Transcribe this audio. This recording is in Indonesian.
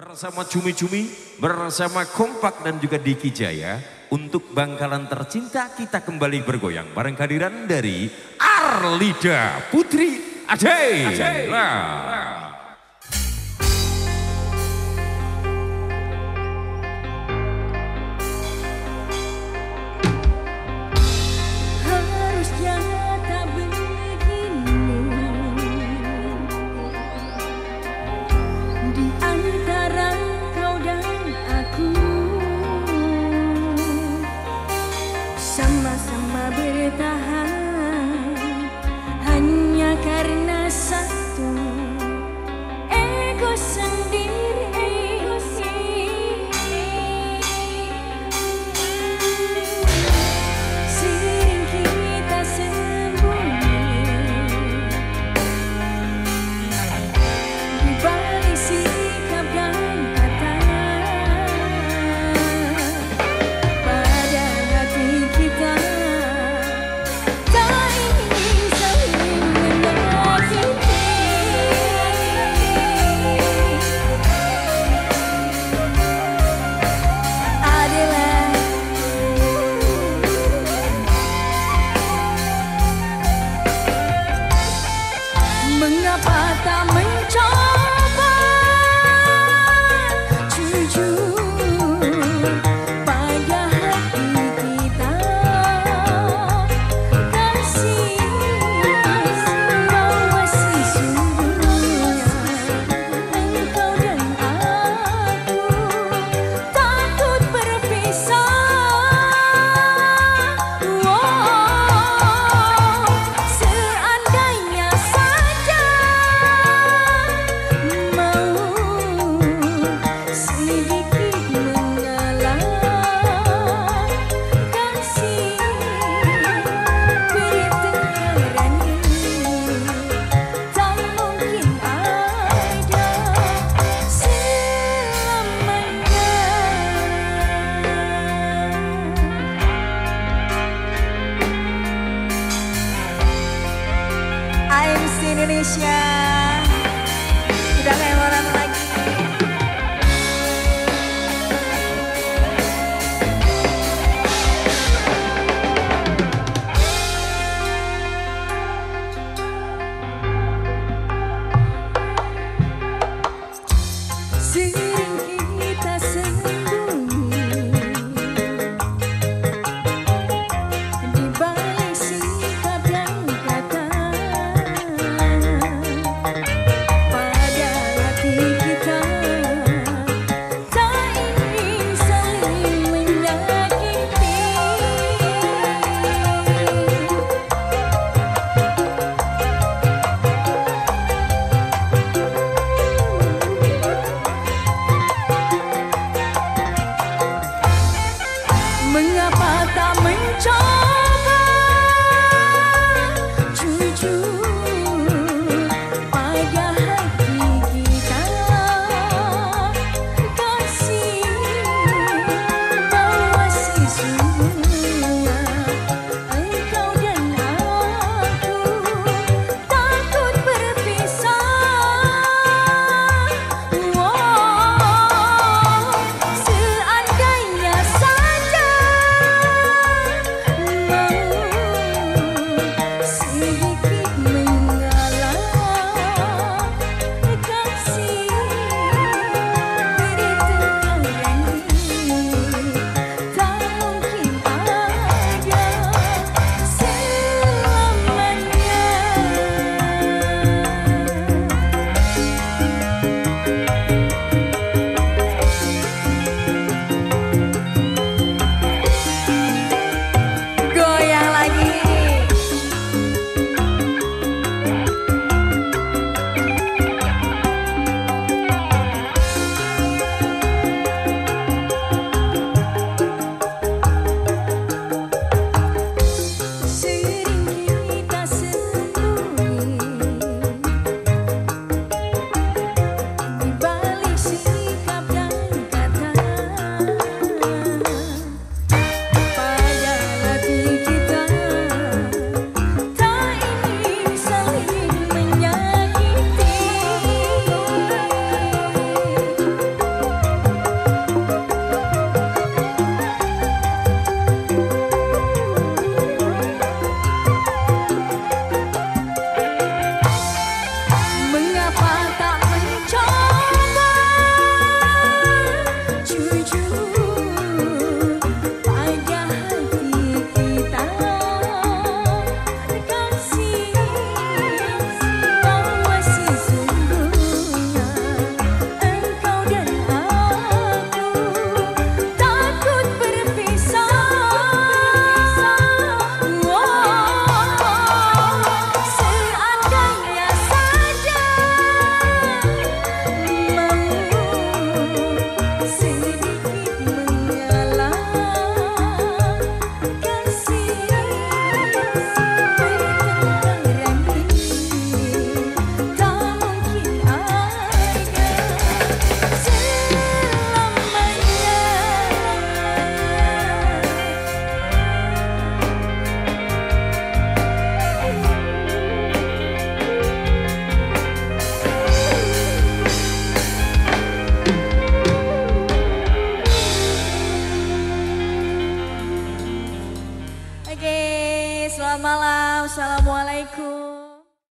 bersama cumi-cumi, bersama kompak dan juga Diki Jaya untuk Bangkalan Tercinta kita kembali bergoyang bareng kehadiran dari Arlida Putri Aceh. Nah. sama-sama bertahan. I'm Indonesia. Assalamualaikum.